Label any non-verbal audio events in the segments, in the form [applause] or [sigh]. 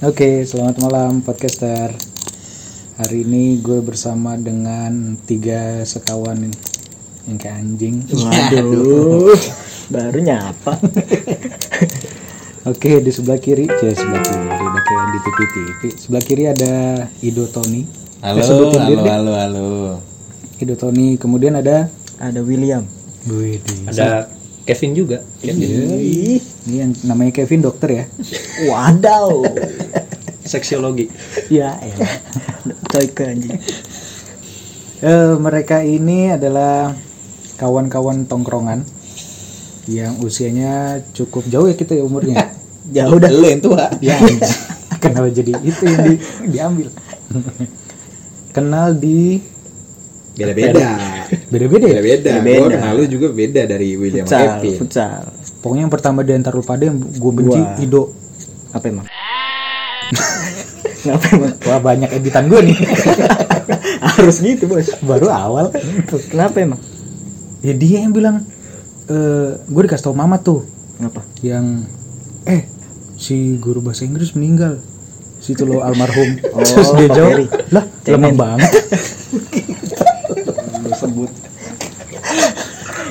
Oke, selamat malam podcaster. Hari ini gue bersama dengan tiga sekawan yang kayak anjing. Waduh, [laughs] baru nyapa. Oke, di sebelah kiri, ya sebelah kiri, udah kayak di TV-TV. Sebelah kiri ada Ido Tony. Halo, Eh, halo, deh. halo, halo. Ido Tony. Kemudian ada Ada William. Ada Kevin juga Ih, Ini yang namanya Kevin dokter ya. wadaw. seksiologi ya, elah. Coy anjing. Eh, mereka ini adalah kawan-kawan tongkrongan yang usianya cukup jauh ya kita ya umurnya. [laughs] Jauh dah. Lu yang tua. ya kenapa jadi itu yang di- diambil kenal di Beda-beda. beda-beda ya Beda-beda. Gua kenal lu juga beda dari William Futsal, Kevin. futsal. Pokoknya yang pertama di antara lu pada yang gue benci Wah. Ido Apa emang? [laughs] Kenapa emang? wah banyak editan gue nih [laughs] Harus gitu, Bos. baru awal kan Kenapa emang? ya dia yang bilang eh gue dikasih tau mama tuh Kenapa? yang eh si guru bahasa Inggris meninggal situ lo almarhum [laughs] Oh, terus dia jawab lah lemah banget sebut.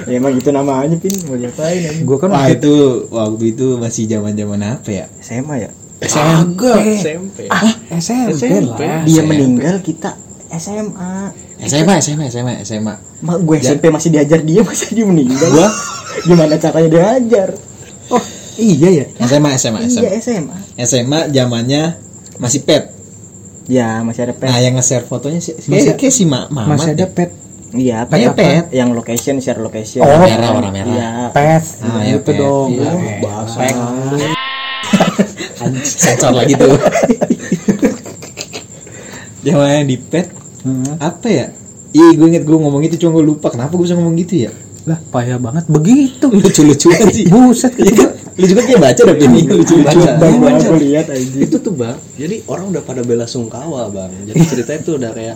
Ya emang itu namanya pin mau diapain anjing? gue kan Wah waktu itu waktu itu masih zaman-zaman apa ya? SMA ya? SMP SMP ah SMP, SMP. lah Dia SMP. meninggal kita SMA. SMA, SMA, SMA, SMA. Mak gue SMP masih diajar dia masih dia meninggal. Gua? Gimana caranya diajar? oh iya ya SMA, SMA, Iya SMA. SMA. SMA zamannya masih pet. Ya masih ada pet. Nah, yang nge-share fotonya sih Masih- kayak, si Ma Mamat masih ada deh. pet Iya, Kayak pet, yang location share location. Oh, merah, warna merah. Iya. pet Ah, ya, itu pet. dong Iya. Ah, Bahasa. [laughs] Sensor lagi tuh. [laughs] Zamannya di pet Hmm. apa ya? Ih, gue inget gue ngomong itu cuma gue lupa. Kenapa gue bisa ngomong gitu ya? lah payah banget begitu Lucu-lucuan sih. [laughs] buset Iya kan? Lu juga kayak baca dong ini lucu-lucuan. Baca. Bang, Iya, baca. lihat itu tuh bang jadi orang udah pada bela sungkawa bang jadi ceritanya tuh udah kayak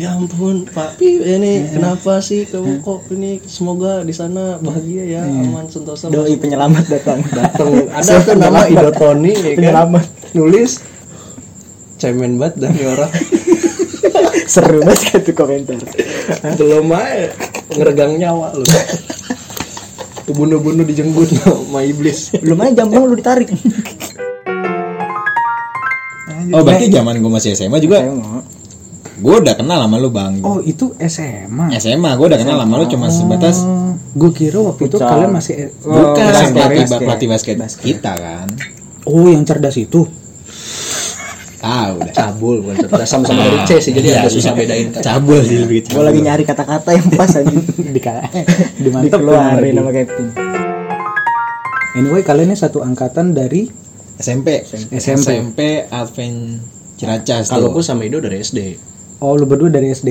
ya ampun Pak. Pi ini kenapa sih kamu kok ini? Semoga di sana bahagia ya aman sentosa Doi penyelamat datang. [laughs] datang. Ada tuh nama Ido Tony ya kan? Penyelamat. nulis. Cemen banget dan orang. [laughs] Seru banget tuh komentar. belum aja. Ngeregang nyawa lu. Bunuh-bunuh dijenggut sama iblis. Belum aja jambang lu ditarik. Oh berarti zaman gue masih SMA juga? Mau. Gue udah kenal sama lu bang. Oh itu SMA SMA gue udah kenal sama lu cuma sebatas gue kira waktu itu kalian masih bukan basket, pelatih basket. pelatih basket, Basket. kita kan. Oh yang cerdas itu? Tahu udah cabul bukan cerdas. Sama-sama dari C sih jadi Iya, agak susah bedain. Cabul sih lebih Gue lagi nyari kata-kata yang pas aja. [laughs] di dimantep Dikeluarin sama Kevin. anyway kalian ini satu angkatan dari SMP SMP. SMP Advent Ciracas kalau gue sama Ido dari SD oh lu berdua dari SD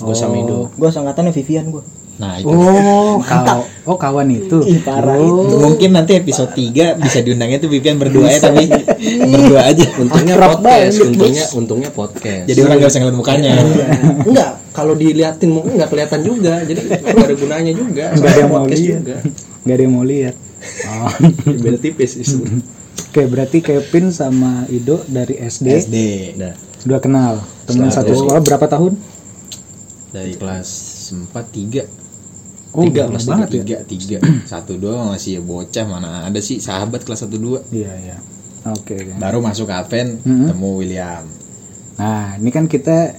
gue sama Ido Gue seangkatannya Vivian gue. nah itu. Oh [laughs] kaw oh kawan itu. Ih parah itu. mungkin nanti episode 3 bisa diundangnya tuh Vivian berdua ya tapi [laughs] berdua aja. Untungnya Akrab podcast banget, untungnya untungnya podcast. Jadi orang gak bisa ngeliat mukanya. Enggak kalau diliatin mungkin nggak kelihatan juga. Jadi nggak ada gunanya juga. Nggak ada yang mau lihat. juga. Nggak ada yang mau lihat. Oh. [laughs] beda tipis sebenarnya. Oke, berarti Kevin sama Ido dari SD, SD Nah, sudah kenal. Teman satu sekolah berapa tahun? dari kelas 4 3 Oh, Tiga, kelas banget ya. tiga tiga [clears throat] satu dua masih bocah mana ada sih sahabat kelas satu dua Iya, iya. Oke, oke. baru masuk Advent Mhm. ketemu William Nah, ini kan kita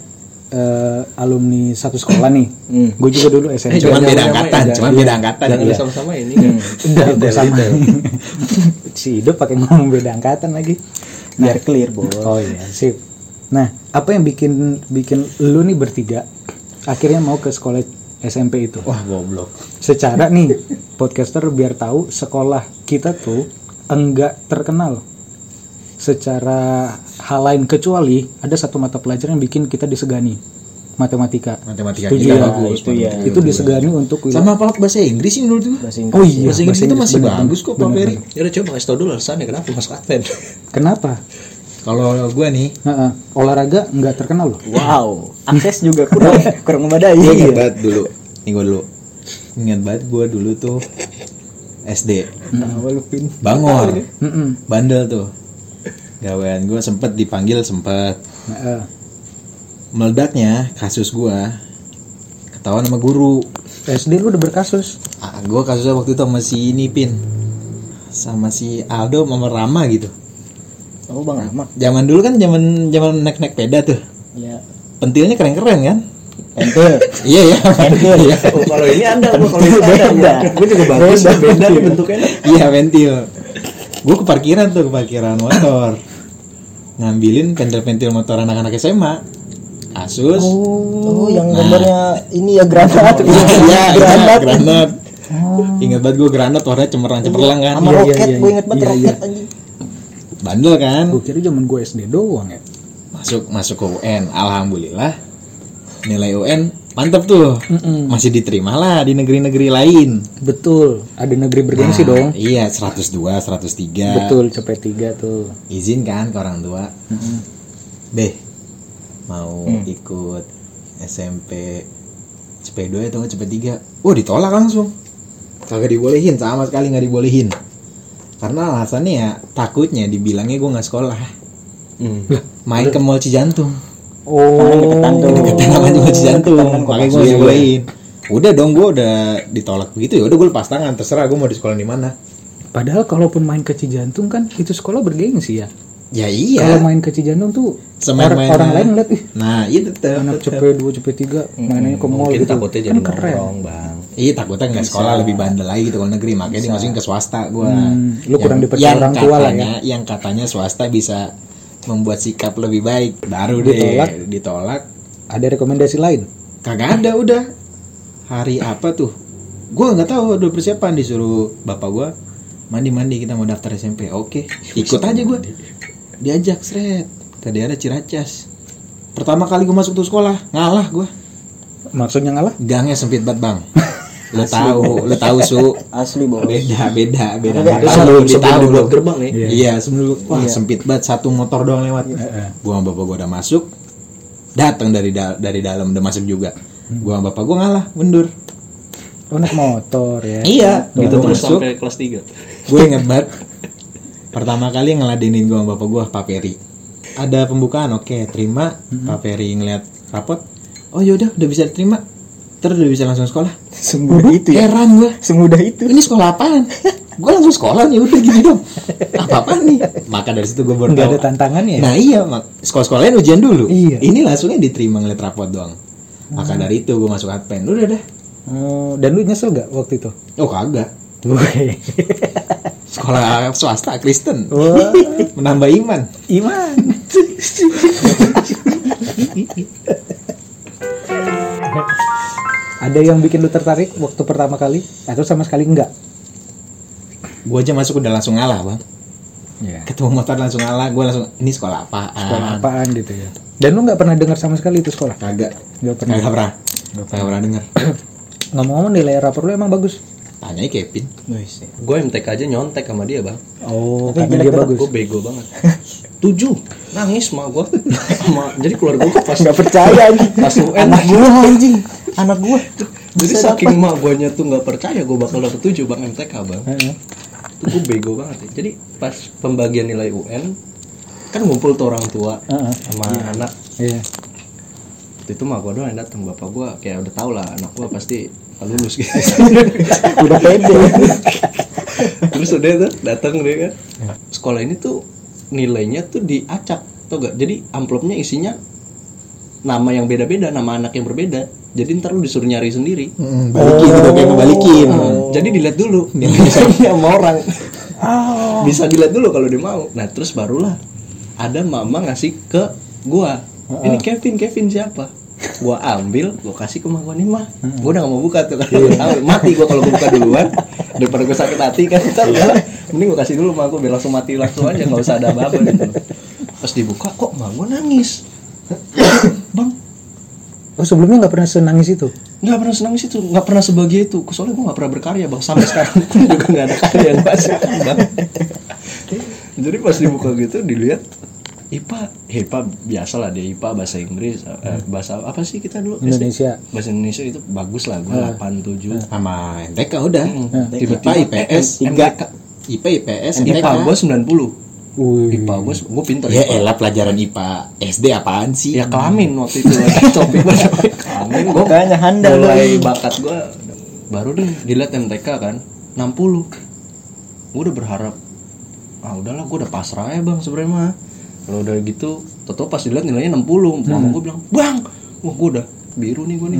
eh, alumni satu sekolah nih. Hmm. Gue juga dulu SMP. Cuman jangan beda nyamain, angkatan, jangan- cuman beda angkatan. jangan Iya. sama-sama ini kan Udah, Detail, sama. [laughs] si Ido pakai ngomong beda angkatan lagi. Biar clear, Bos. Oh iya, sip. Nah, apa yang bikin bikin lu nih bertiga akhirnya mau ke sekolah SMP itu? wah goblok Secara nih podcaster biar tahu sekolah kita tuh enggak terkenal secara hal lain kecuali ada satu mata pelajaran yang bikin kita disegani matematika. matematika Setuju kita ya? bagus itu ya. Itu disegani untuk sama apa bahasa Inggris sih menurut gua Bahasa Inggris. Oh iya, bahasa Inggris itu masih bener, bagus kok Pak Ferry ya udah coba kasih tau dulu alasannya kenapa masuk Advent Kenapa? Kalau gua nih Heeh. olahraga nggak terkenal loh. Wow, akses juga kurang [laughs] kurang memadai. gue inget banget dulu. Nih gua dulu. Ingat banget gua dulu tuh SD pin. Bangor. Mm-mm. bandel tuh. Gawean. Gue sempet dipanggil sempet. Eh. meledaknya kasus gue ketahuan sama guru. SD lu udah berkasus ah, gue kasusnya waktu itu sama si ini pin. Sama si Aldo sama Rama gitu Oh Bang Ahmad. zaman dulu kan zaman zaman naik naik peda tuh Iya. pentilnya keren keren kan Pentil. [laughs] iya iya iya Oh, kalau ini ada, gua kalau ini ada. Beda. Gue juga bagus, beda bentuknya. iya ventil gue ke parkiran tuh ke parkiran motor ngambilin pentil-pentil motor anak-anak SMA Asus Oh, yang Nah. gambarnya ini ya granat. [laughs] iya iya [laughs] granat. granat ingat banget gue granat warnanya cemerlang cemerlang kan Sama Iya, iya, roket, iya, gue inget banget iya, roket iya. anjing. Bandel kan? Gue kira zaman gue SD doang ya. Masuk masuk ke UN alhamdulillah nilai UN mantep tuh. Mm-mm. masih diterima lah di negeri-negeri lain. Betul ada negeri bergengsi Nah, dong. iya 102 103 betul cepet tiga tuh. Izin kan ke orang tua? Mm-mm. deh mau Hmm. ikut SMP CP2 atau nggak CP3 oh ditolak langsung. Kagak dibolehin sama sekali nggak dibolehin karena alasannya ya takutnya dibilangnya gue nggak sekolah. Hmm. main ke mall Cijantung. Oh deketan tuh. deketan sama mall Cijantung. Makanya gue dibolehin udah dong gue udah ditolak begitu ya udah gue lepas tangan. Terserah gue mau di sekolah di mana. Padahal kalaupun main ke Cijantung kan itu sekolah bergengsi ya ya kalau iya main ke Cijantung tuh Semain- orang, mainnya- orang lain ngeliat ih nah itu tuh anak CP2 CP3 mainannya ke mall gitu takutnya kan jadi keren nongkrong, Bang. Iya takutnya nggak sekolah lebih bandel lagi gitu kalau negeri makanya dimasukin ke swasta gua. Hmm, lu kurang dipercaya yang orang tua lah ya. Yang katanya swasta bisa membuat sikap lebih baik. Baru deh Ditolak. ditolak. ada rekomendasi lain Kagak ada udah. Hari apa tuh? Gua nggak tahu udah persiapan disuruh bapak gua mandi mandi kita mau daftar SMP. Oke, ikut aja gua. Diajak seret ke daerah Ciracas. Pertama kali gua masuk tuh sekolah ngalah gua. maksudnya ngalah Gangnya sempit banget bang. [laughs] Lo tahu, lo tahu su. Asli bos. beda beda beda Beda. Beda. Sebelum Lu sebelum tahu dibuat lu. gerbang nih. Iya. iya sebelum wah sempit banget satu motor doang lewat gua sama bapak gua udah masuk datang dari da- dari dalam udah masuk juga gua sama bapak gua ngalah mundur oh naik motor ya iya Gitu masuk sampai kelas 3. gue inget banget pertama kali ngeladenin gua sama bapak gua Pak Peri ada pembukaan oke terima Pak Peri ngeliat rapot oh yaudah udah bisa diterima terus udah bisa langsung sekolah Semudah itu ya. heran gua Semudah itu. ini sekolah apaan? gue langsung sekolah nih udah gitu dong. Apa apaan nih? Maka dari situ gue baru ada tantangannya ya Nah iya, mak- sekolah sekolahnya ujian dulu. Iya. Ini langsungnya diterima ngeliat rapot doang. Maka dari itu gue masuk Adpen. Udah dah. Oh, dan lu nyesel gak waktu itu Oh kagak. Sekolah swasta Kristen. Wah, Menambah iman. iman ada yang bikin lu tertarik waktu pertama kali atau sama sekali enggak Gue aja masuk udah langsung ngalah bang. ya Ketemu motor langsung ngalah. Gue langsung ini sekolah apaan? sekolah apaan gitu ya dan lu nggak pernah dengar sama sekali itu sekolah Kagak. nggak pernah Kagak pernah. Kagak pernah dengar. [clears throat] ngomong-ngomong nilai rapor lu emang bagus Tanya Kevin. Gue MTK aja nyontek sama dia, Bang. oh Tapi karena dia banget. bagus Gue bego banget. Tujuh. Nangis mah gue. Jadi keluarga gue pas Gak percaya anjing. pas UN. Anak gua anjing. Anak gua. Jadi saking mak guanya tuh nggak percaya gue bakal dapet tujuh bang MTK bang. Heeh. Itu gue bego banget ya. Jadi pas pembagian nilai UN kan ngumpul tuh orang tua Heeh. sama anak. iya Waktu itu mak gue doang yang datang bapak gue kayak udah tau lah anak gue pasti lulus gitu. [laughs] Udah pede. Terus udah tuh datang dia kan. Sekolah ini tuh nilainya tuh diacak tau gak? Jadi amplopnya isinya nama yang beda-beda, nama anak yang berbeda. Jadi ntar lu disuruh nyari sendiri. Hmm, balikin gitu kayak ngebalikin. Oh. Jadi dilihat dulu nilainya [laughs] sama orang. Bisa dilihat dulu kalau dia mau. Nah terus barulah ada mama ngasih ke gua. Ini Kevin, Kevin siapa? Gua ambil, gua kasih ke gua nih mah. Gua udah gak mau buka tuh. [laughs] Kalau tahu mati gua kalau gua buka duluan. Daripada gua sakit hati kan. Ntar udah, mending gua kasih dulu mah gua biar langsung mati langsung aja nggak usah ada apa-apa gitu. Pas dibuka kok mah gua nangis. [coughs] Bang, oh sebelumnya nggak pernah senangis itu? Nggak pernah senang situ nggak pernah sebagai itu. Soalnya gue nggak pernah berkarya bang. Sampai sekarang pun juga nggak ada karya yang masuk [laughs] bang jadi pas dibuka gitu dilihat IPA IPA biasa lah dia IPA bahasa Inggris eh, bahasa apa sih kita dulu? SD? Indonesia bahasa Indonesia itu bagus lah gue delapan tujuh. Sama MTK udah. tiba-tiba IPA IPS MTK IPA IPS IPA gue sembilan puluh. IPA gue gue pinter Ya IPA. elah pelajaran IPA SD apaan sih? ya kelamin waktu itu lagi topik [laughs] kelamin gue Makanya handal mulai bakat gue baru deh dilihat MTK kan 60 gue udah berharap ah udahlah gue udah pasrah ya bang sebenarnya mah kalau udah gitu toto pas dilihat nilainya 60 mama gue bilang bang wah gue udah biru nih gue nih.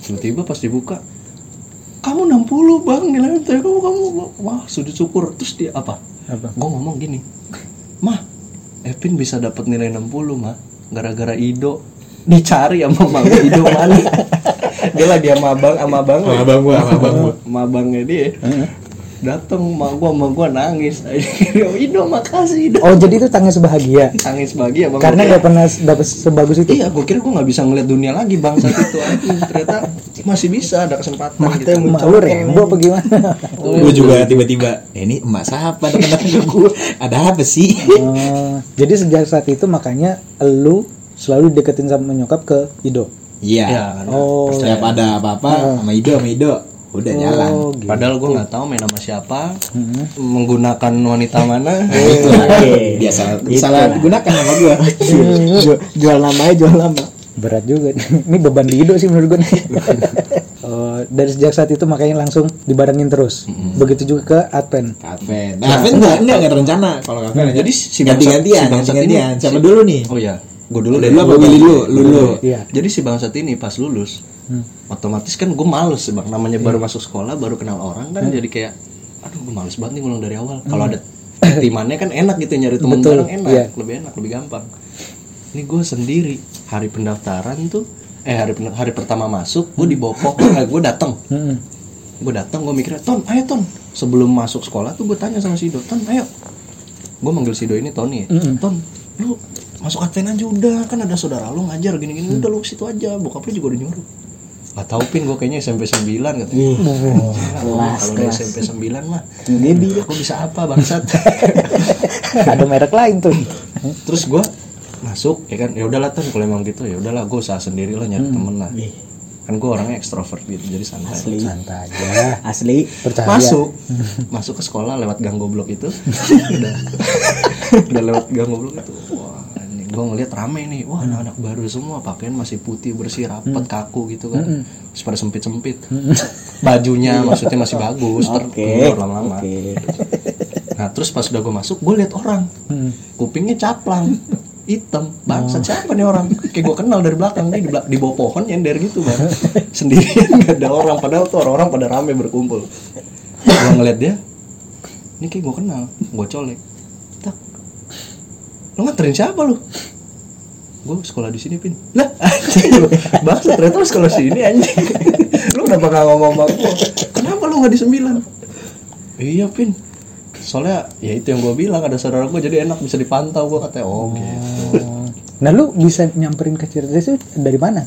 Tiba-tiba pas dibuka kamu 60 bang nilai MTK kamu kamu wah sujud syukur. Terus dia apa? Apa? gue ngomong gini mah Epin bisa dapat nilai 60 mah gara-gara Ido dicari sama Bang [laughs] Ido mana? Dia lagi sama abang sama abang Sama abang gua, sama abang gua. sama abangnya dia datang sama gua sama gua nangis. Ido makasih Ido Oh jadi itu tangis bahagia? Nangis bagi abang karena gua. nggak pernah dapat sebagus itu. iya gua kira gua nggak bisa ngeliat dunia lagi bang saat itu. Anjing. ternyata masih bisa ada kesempatan gitu. Mak lu rembo apa gimana? gue juga tiba-tiba "Eh, ini emak siapa ke gue ada apa sih? Oh, jadi sejak saat itu makanya lu selalu deketin sama nyokap ke Ido. iya. Ya Oh, setiap ada apa-apa sama Ido sama Ido udah jalan oh gitu. Padahal gue nggak tahu main sama siapa, Hmm. menggunakan wanita mana. [laughs] Nah, itu dia salah salah gunakan sama gue [laughs] jual, jual namanya jual nama Berat juga. Ini beban di Ido sih menurut gue. nih. [laughs] oh, dari sejak saat itu makanya langsung dibarengin terus. Begitu juga ke Advent. Kafe nah Kafe enggak enggak enggak ada rencana kalau kafe Jadi si ganti-gantian bangsat- si bangsat ganti-gantian ini- siapa si- dulu nih Oh ya, gue dulu deh. lu apa Billy lu lu lu Iya. Jadi si bangsat ini pas lulus, otomatis kan gue males bang. Namanya baru masuk sekolah, baru kenal orang kan, jadi kayak, aduh gue males banget nih ngulang dari awal. Kalau ada timannya kan enak gitu nyari temen Betul, bareng enak, iya. lebih enak, lebih gampang. Ini gue sendiri hari pendaftaran tuh, eh hari hari pertama masuk, gue dibawa pohon, eh, gue datang. Mm-mm. gue datang gue mikirnya ton ayo ton sebelum masuk sekolah tuh gue tanya sama si Do ton ayo gue manggil si Do ini Tony ya ton lu masuk Advent aja udah kan ada saudara lu ngajar gini gini udah lu situ aja bokap lu juga udah nyuruh Gak tau pin gue kayaknya SMP 9 katanya. Kelas Kalau udah SMP 9 mah baby Gue bisa apa bangsat? [laughs] Ada merek lain tuh. Terus gue masuk ya kan? Ya udahlah ton kalau emang gitu ya udahlah gue usaha sendiri lah nyari temen lah. Kan gue orangnya ekstrovert gitu jadi santai. Asli. Santai aja. asli. Percaya. masuk. [laughs] Masuk ke sekolah lewat gang goblok itu. [laughs] Udah. Udah lewat gang goblok itu. Wah gue ngeliat rame nih. Wah anak-anak baru semua pakaian masih putih bersih rapat kaku gitu kan. Terus pada sempit sempit [laughs] bajunya maksudnya masih bagus terkeluar lama-lama. [laughs] Nah terus pas udah gue masuk gue lihat orang. Kupingnya caplang [laughs] hitam. Bangsa siapa nih orang? Kayak gue kenal dari belakang. Dia di, belak- di bawah pohon nyender gitu bang. Sendirian gak ada orang. Padahal tuh orang-orang pada rame berkumpul. Gue ngeliat dia ini kayak gue kenal. Gue colek lo nganterin siapa lu? Gue sekolah di sini pin. Lah anjing bangsa ternyata lu sekolah sini anjing. Lu kenapa gak ngomong sama gue kenapa lu nggak di sembilan? Iya pin. Soalnya ya itu yang gue bilang ada saudara gue jadi enak bisa dipantau gue katanya oh gitu. Oh. Nah lu bisa nyamperin ke Ciracas itu dari mana?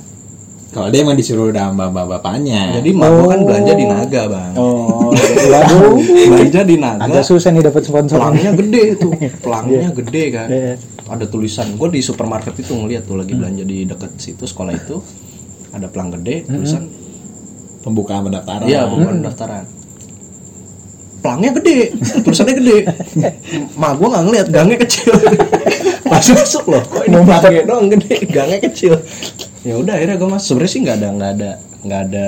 Kalau dia emang disuruh udah sama bapak bapaknya jadi mak gue kan belanja di naga bang. Oh Waduh, [laughs] belanja di naga. Agak susah nih dapat sponsor. pelangnya gede tuh. [laughs] Pelangnya gede kan Iya. ada tulisan gue di supermarket itu ngeliat tuh lagi belanja di deket situ sekolah itu. Ada pelang gede tulisan. Pembukaan pendaftaran. Iya bukan pendaftaran. Pelangnya gede tulisannya gede. Mak gue nggak ngeliat gangnya kecil. [laughs] Pas masuk loh kok ini pelangnya doang gede gangnya kecil ya udah akhirnya gue masuk. Sebenarnya sih nggak ada nggak ada nggak ada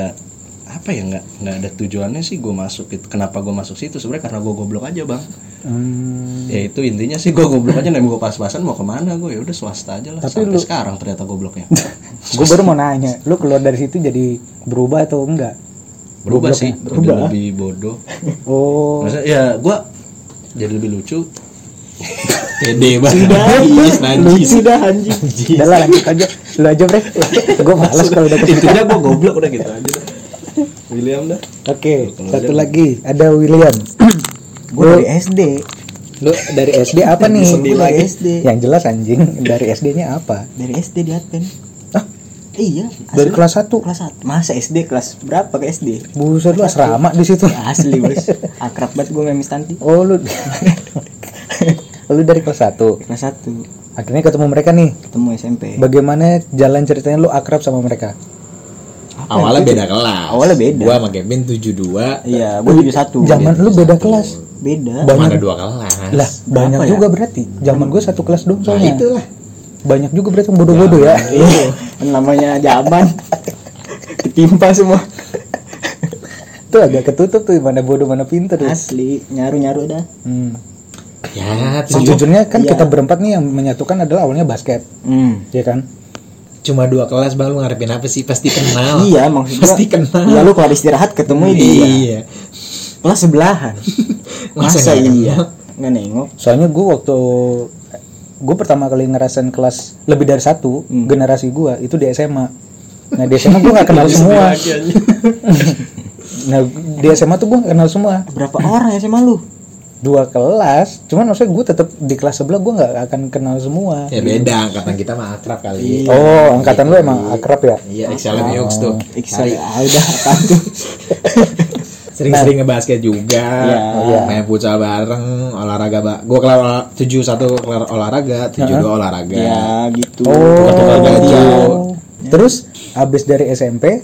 apa ya nggak nggak ada tujuannya sih gue masuk itu kenapa gue masuk situ. Sebenarnya karena gue goblok aja bang. Hmm, ya itu intinya sih gue goblok aja. Nih gue pas-pasan mau ke mana gue ya udah swasta aja lah. Tapi sampai lu- sekarang ternyata gobloknya. [laughs] Gue baru mau nanya, lu keluar dari situ jadi berubah atau enggak? berubah Gobloknya. sih. Berubah. udah lebih bodoh. Oh, maksudnya ya gue jadi lebih lucu pede banget najis najis sudah anjing udah lah lanjut aja. Lu aja bre. gue malas kalau udah kepikiran. intinya gue goblok udah gitu aja dah. William dah Oke, satu lagi ada William. gue dari SD Lu dari SD apa nih? Dari SD Yang jelas anjing dari SD-nya apa? dari SD di Advent Ah, iya dari kelas 1. kelas 1 masa SD kelas berapa ke SD Buset lu asrama di situ. asli bos [laughs] akrab banget gue sama Miss Tanti Oh lu [laughs] Lu dari kelas 1. kelas 1 Akhirnya ketemu mereka nih. ketemu SMP Bagaimana jalan ceritanya lu akrab sama mereka? Awalnya beda kelas. Awalnya beda. Gua sama Kevin 72. Iya, tujuh satu. Zaman lu beda kelas. Beda. Banyak. Mana dua kelas. Lah, banyak ya? juga berarti. Zaman gue satu kelas dong Nah, soalnya. itulah. Banyak juga berarti yang bodoh-bodoh ya. Iya, namanya zaman. [laughs] Ketimpa semua. Itu agak ketutup tuh mana bodoh mana pinter. tuh. Asli, nyaru-nyaru dah. Hmm. Ya, Sejujurnya kan Iya. kita berempat nih yang menyatukan adalah awalnya basket, Hmm. ya kan? cuma dua kelas bang lu ngarepin apa sih? Pasti kenal. Iya, maksudnya. Pasti kenal. Iya, lu kalau istirahat ketemu dia. Iya. Kelas sebelahan. [laughs] Masa Masa, iya? Nggak nengok. Soalnya gue waktu gue pertama kali ngerasain kelas lebih dari satu Hmm. generasi gue itu di SMA. Nah di SMA gue gak kenal semua. [laughs] nah di SMA tuh gue gak kenal semua. Berapa orang ya SMA lu? Dua kelas, cuman maksudnya gue tetap di kelas sebelah gue nggak akan kenal semua. Ya beda angkatan kita mah akrab kali. Oh angkatan lu emang akrab ya? Iya, Excel sama Yogs tuh. Excel. Ah, udah apaan tuh? [laughs] Sering-sering ngebasket juga. Iya. Iya. Main futsal bareng, olahraga ba Gua kelar tujuh satu kelar olahraga, tujuh dua olahraga. Ya, gitu. Tukar-tukar baju. Oh. Terus abis dari SMP,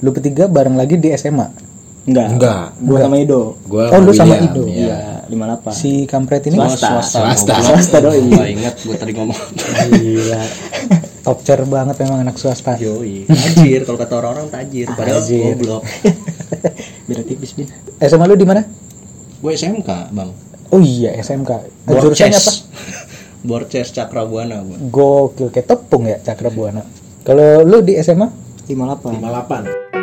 lu bertiga bareng lagi di SMA. Enggak. Enggak. Gua sama Ido. Gua Oh, lu sama Ido. Iya. Iya, 58. Si kampret ini Swasta. Swasta. Swasta doi. Gak ingat gue tadi ngomong Gila. Top chair banget memang anak swasta. Yoi Tajir Kalau kata orang-orang tajir Padahal Tajir. goblok [laughs] Beda tipis, Bin. SMA lu di mana? Gue SMK bang Oh iya SMK. Jurusannya apa? [laughs] Borces Cakra Buana gue Gokil kayak tepung ya Cakra Buana. Kalau lu di SMA? 58. 58.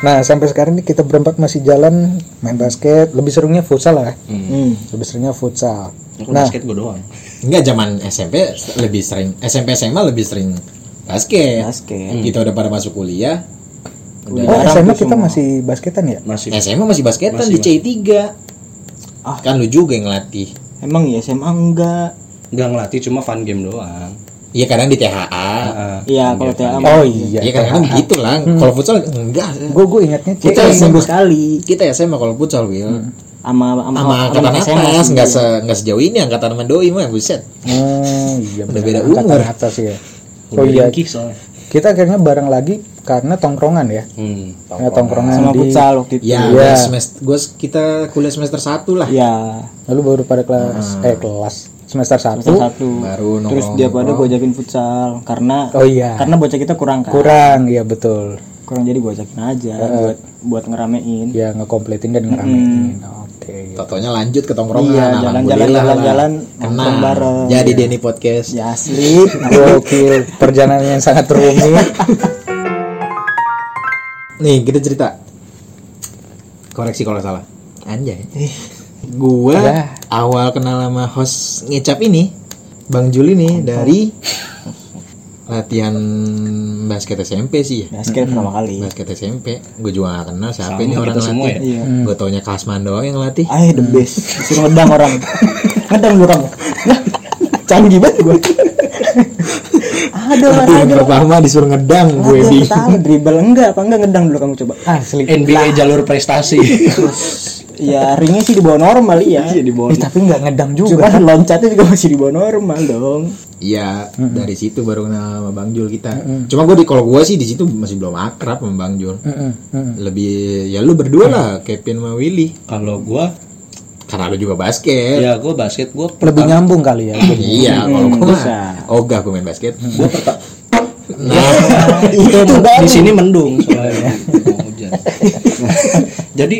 Nah sampai sekarang ini kita berempat masih jalan main basket. Lebih serunya futsal lah. Hmm. Lebih serunya futsal. Kalau Nah basket gue doang Enggak zaman SMP lebih sering SMP SMA lebih sering basket. Basket. Kita udah pada masuk kuliah. Udah oh SMA kita semua. masih basketan ya? Masih SMA masih basketan Masih, di C3. Ah. Kan lu juga yang ngelatih. Emang ya SMA enggak? Gak ngelatih cuma fun game doang Iya kadang di THA. Iya, fun kalau game. TA Oh iya. Iya kadang-kadang begitu lah. Kalau futsal enggak. Gue gue ingatnya C. Kita seminggu sekali Kita SMA kalau futsal Will. sama sama Sama angkatan sama atas iya. se enggak sejauh ini angkatan sama doi mah buset. Oh iya. Udah beda Angkatan umur. atas ya. Oh iya. Kita akhirnya bareng lagi karena tongkrongan ya. hmm. Karena tongkrongan sama di. futsal waktu itu. Ya, Iya. udah semester gua kita kuliah semester 1 lah. Iya, Lalu baru pada kelas eh kelas semester satu. semester satu. Baru Terus dia pada gue ajakin futsal karena Oh iya. karena bocah kita kurang kan. Kurang iya betul. Kurang jadi gue ajakin aja buat buat ngeramein. Ya ngekompletin dan ngeramein. Oke. Totonya lanjut ke tongkrongan. Iya, Alhamdulillah jalan-jalan, jalan-jalan, Kenal. nongkrong bareng. Jadi. Denny podcast. Ya asli. Gokil. Perjalanan yang sangat rumit. Nih, kita cerita. Koreksi kalau salah. Anjay. Gua Lah. awal kenal sama host ngecap ini, Bang Juli nih dari latihan basket SMP sih ya. Basket pertama kali. Basket SMP. Gue juga gak kenal siapa Sama ini orang semua latih. ya? Iya. Gue taunya Kasman doang yang latih. Ah, the best. Disuruh ngedang orang. ngedang dulu kamu. Canggih banget gue. Aduh, Tapi yang aduh. pertama disuruh ngedang gue Aduh, bingung. tahu dribble enggak apa enggak ngedang dulu kamu coba. Asli. NBA jalur prestasi Ya ringnya sih di bawah normal iya. Iya, di bawah. Eh, tapi nggak ngedang Cuma juga. loncatnya juga masih di bawah normal dong. Iya, dari situ baru kenal sama Bang Jul kita. Cuma gue di kalau gue sih di situ masih belum akrab sama Bang Jul. Mm. Lebih ya lu berdua lah, Kevin sama Willy. Kalau gue Karena lu juga basket. Ya gue basket gue Lebih nyambung kali ya. Iya, kalau gue mah ogah gue main basket. Gue pertama Nah, itu di sini mendung soalnya mau hujan. [laughs] jadi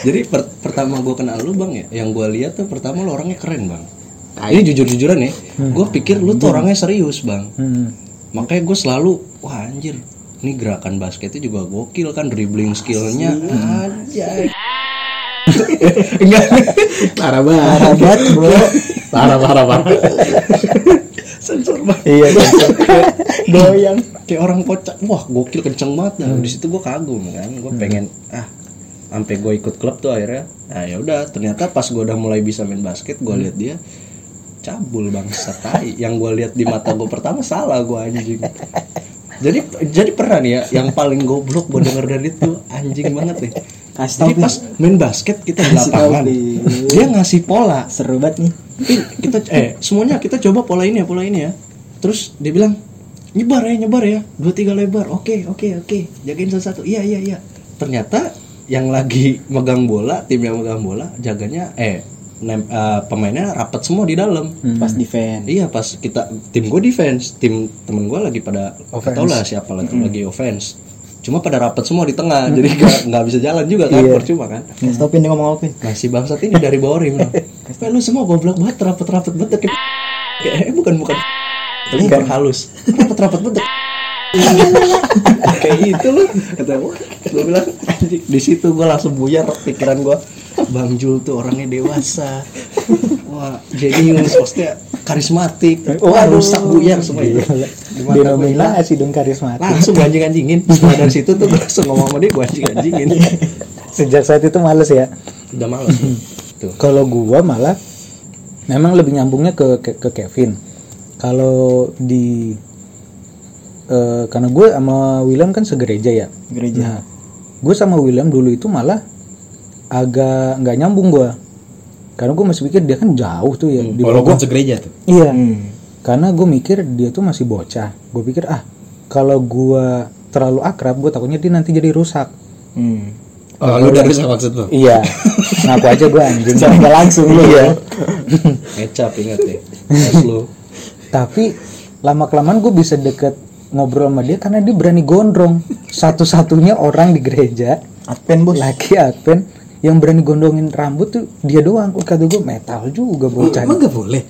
jadi per- pertama gue kenal lu bang ya, yang gue lihat tuh pertama lu orangnya keren bang. Ini jujur-jujuran ya, gue pikir lu tuh orangnya serius bang. Hmm. Makanya gue selalu wah anjir, ini gerakan basketnya juga gokil kan, dribbling skillnya aja. [laughs] enggak. Parah banget. Hebat, Bro. Parah, parah, parah. [laughs] Banget. Iya. [laughs] Doyang. kayak orang kocak wah gokil kenceng banget. Nah di situ gue kagum kan. Gue pengen ah sampai gue ikut klub tuh akhirnya. Nah ya udah ternyata pas gue udah mulai bisa main basket gue lihat dia cabul bang setai yang gue lihat di mata gue pertama salah gue anjing. Jadi jadi pernah nih ya yang paling goblok gue denger dari itu anjing banget nih. Kasih jadi pas main basket kita di lapangan dia ngasih pola. Seru banget nih. Kita eh semuanya kita coba pola ini ya pola ini ya terus dia bilang nyebar ya nyebar ya dua tiga lebar oke oke oke jagain satu satu iya iya iya ternyata yang lagi megang bola tim yang megang bola jaganya eh nem- eh, pemainnya rapat semua di dalam Pas defense. Iya pas kita tim gue defense, tim temen gue lagi pada Offense. tau lah siapa lagi lagi offense. Cuma pada rapet semua di tengah, jadi nggak bisa jalan juga kan, Iya. percuma kan. Ya, stopin dia ngomong Pin? Nah si bangsat ini dari bawah rim, [laughs] lu semua goblok banget, rapet-rapet banget. Kayak, kayak eh, bukan bukan, tapi bukan halus, rapet-rapet banget. [laughs] kayak itu lu kata gue bilang anjing. Di situ gue langsung buyar pikiran gue bang Jul tuh orangnya dewasa. Wah jenius maksudnya karismatik. Wah rusak buyar semua itu. Denominasi dong karismatik. langsung gue anjing anjingin setelah dari situ tuh gue langsung ngomong sama dia gue anjing anjingin Sejak saat itu males ya. udah malas tuh Kalau gua malah memang lebih nyambungnya ke ke, ke Kevin. Kalau di eh, karena gue sama William kan segereja ya. Gereja. Nah, gue sama William dulu itu malah agak nggak nyambung gua. Karena gue masih pikir dia kan jauh tuh ya. Di bawah Walaupun gua. segereja tuh. Iya. Hmm. Karena gue mikir dia tuh masih bocah. Gue pikir ah kalau gua terlalu akrab, gue takutnya dia nanti jadi rusak. Hmm. Oh, lu udah rusak maksud lu. Iya. Ngaku aja gue anjing. [laughs] Nggak langsung lu. Iya. [laughs] ngecap ingat ya Terus lu Tapi lama kelamaan gue bisa deket ngobrol sama dia karena dia berani gondrong. Satu-satunya orang di gereja Advent, Bos. laki Advent yang berani gondongin rambut tuh dia doang. Oh, kata gue metal juga bocah. Emang gak boleh?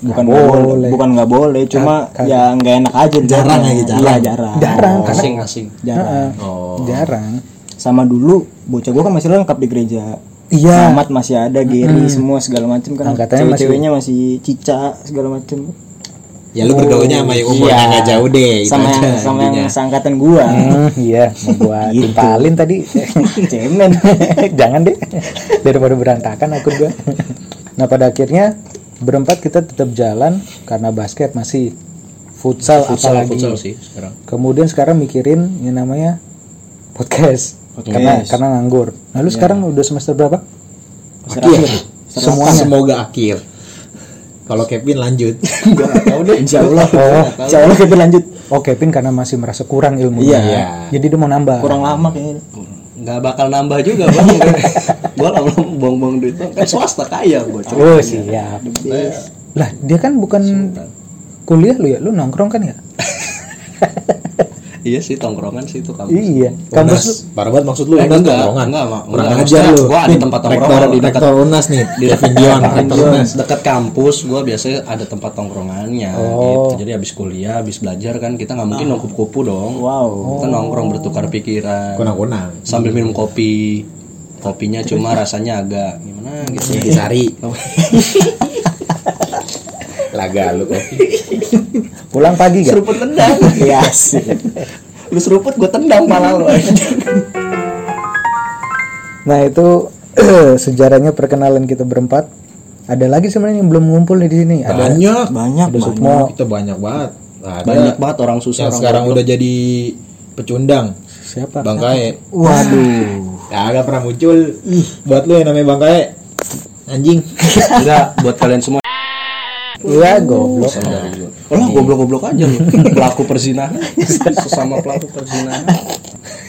bukan Nggak boleh. boleh. bukan nggak boleh cuma Kagak. ya nggak enak aja Jarang aja, jarang. iya jarang Jarang karena asing-asing jarang Heeh. Oh. jarang. sama dulu bocah gua kan masih lengkap di gereja Iya. Mamat masih ada Gary semua segala macam kan Angkatannya masih- cewek-ceweknya masih cica segala macam Ya lu bergaulnya sama yang umurnya Iya. nggak jauh deh. itu sama aja yang sama yang intinya. seangkatan gua Hmm, iya, [laughs] mau gua Gitu. timpalin tadi. [laughs] cemen [laughs] Jangan deh. Daripada berantakan akun gua. Nah, pada akhirnya berempat kita tetap jalan karena basket masih futsal, futsal apalagi. futsal sih sekarang Kemudian sekarang mikirin yang namanya podcast. Podcast. Karena karena nganggur. Nah, lu sekarang udah semester berapa? Akhir. Semuanya. Semoga akhir. Kalau Kevin lanjut. gua tahu deh insya Allah Oh. insya Allah kita lanjut Oh, Kevin karena masih merasa kurang ilmunya. Iya. Jadi dia mau nambah. kurang lama kayaknya nggak bakal nambah juga bang [laughs] gua lama-lama buang-buang duit kan swasta kaya coba Oh, siap. Lah, dia kan bukan kuliah lu ya, lu nongkrong kan ya? [laughs] iya sih tongkrongan sih itu kampus Iya. Kampus lu Unas. Parah banget maksud lu Eh, Unas enggak, tongkrongan. enggak. Kurang Enggak, ajar lu. gua ada tempat tongkrongan di dekat- Unas nih. di Unas. dekat kampus gua biasanya ada tempat tongkrongannya Oh. gitu jadi habis kuliah habis belajar kan kita nggak mungkin nongkrong kupu dong wow kita nongkrong bertukar pikiran Kunang-kunang. sambil minum kopi kopinya cuma rasanya agak gimana gitu Intisari. [laughs] Laga lu kopi. [laughs] pulang pagi gak? seruput tendang [laughs] iya sih lu seruput gua tendang malah lu [laughs] Nah, itu [clears throat] sejarahnya perkenalan kita berempat. Ada lagi sebenarnya yang belum ngumpul nih di sini. Ada Banyak. banyak ada banyak Sukmo. Kita banyak banget. Ada banyak banget orang susah yang orang sekarang udah jadi pecundang. Siapa? Bang Kae. waduh Ya agak pernah muncul. Buat lu yang namanya Bang Kae. Anjing. enggak buat kalian semua Iya, goblok. Oh lah goblok-goblok aja lu. Pelaku perzinahan. Sesama pelaku perzinahan.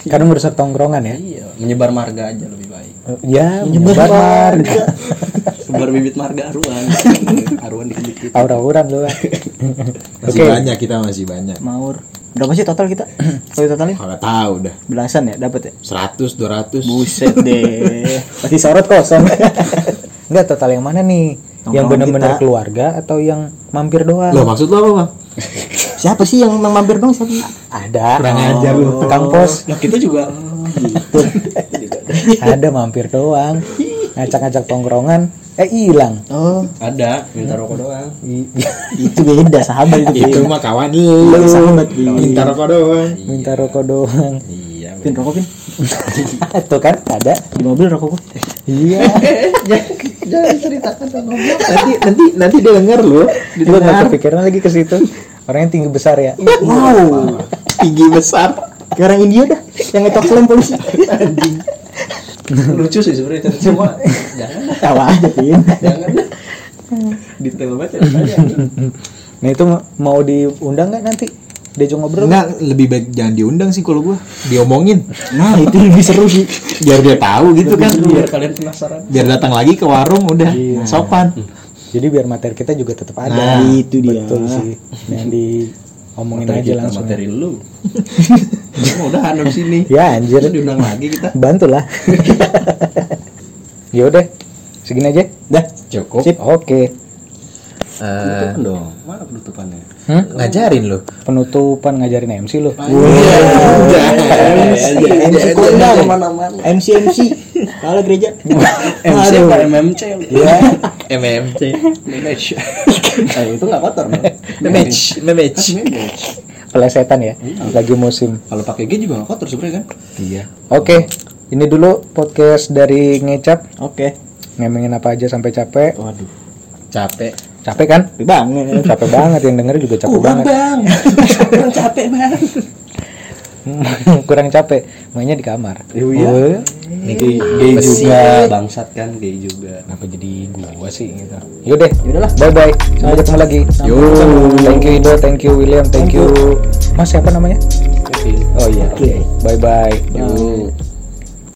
Karena merusak tongkrongan ya. Iya Menyebar marga aja lebih baik. Ya, menyebar marga. Sebar bibit marga aruan Aruan dikit-dikit. Aura-auran lu. Masih banyak kita masih banyak. maur. Berapa sih total kita? Kalau totalin Kalau tahu dah. belasan ya? Dapat ya? 100 200. buset deh. Pasti sorot kosong. Enggak total yang mana nih? Yang benar-benar keluarga atau yang mampir doang? Loh maksud lu apa, Bang? siapa sih yang mampir dong siapa Ada. Kurang ajar lu. Tukang pos. Nah kita juga [laughs] Ada mampir doang. Ngacak-ngacak tongkrongan, eh hilang. oh ada Minta rokok doang [laughs] itu beda sahabat itu Itu mah kawan lu. sahabat Minta rokok doang. Minta rokok doang. Iya pin rokok pin [laughs] Tuh kan ada. di mobil rokok gua Iya. Jangan ceritakan ngobrol. Nanti nanti nanti dia denger lu. Gue gak kepikiran lagi ke situ. Orangnya tinggi besar ya. wow Tinggi besar. kayak orang India dah yang ngecok lem polisi Lucu sih sebenarnya Cuma Jangan tawa aja pin Jangan Detail banget ya aja Nah itu ma- mau diundang nggak nanti? Diajak ngobrol. Enggak, lebih baik jangan diundang sih kalau gua. Diomongin. Nah itu lebih seru sih. Biar dia tahu gitu kan. biar kalian penasaran. Biar datang lagi ke warung udah. Sopan. jadi biar materi kita juga tetap ada. Nah, itu dia. betul sih. Yang diomongin materi aja kita langsung. materi lu. [laughs] Mau udah di sini. Ya anjir. Terus diundang lagi kita. Bantulah. [laughs] Ya udah segini aja. Dah. Cukup. sip. Oke Eh, Penutupan dong. Mana penutupannya? Hmm? ngajarin lu. penutupan ngajarin MC lu? MC kondang ke mana-mana. MC MC. Kalau gereja. [laughs] MC apa? MMC ya MMC. Manage [laughs] Eh itu gak kotor mematch. Manage pelesetan ya lagi musim. Kalau pakai G juga gak kotor sebenarnya kan? Iya. oke. Ini dulu podcast dari ngecap. Oke. ngemengin apa aja sampai capek? Waduh. Capek. Capek kan? Banget. capek [laughs] banget. Yang denger juga capek banget. Bang. Kurang capek bang. [laughs] Kurang capek. Mainnya di kamar. Iya, iya. Oh, Nih Gay, gay juga. Bangsat kan gay juga. Kenapa jadi gua sih gitu? Yaudah. Yaudahlah. Bye bye. sampai ketemu lagi. Yo. thank you Ido. Thank you William. Thank you. mas siapa namanya? Kevin. Oh iya. Oke. Bye bye. Yo.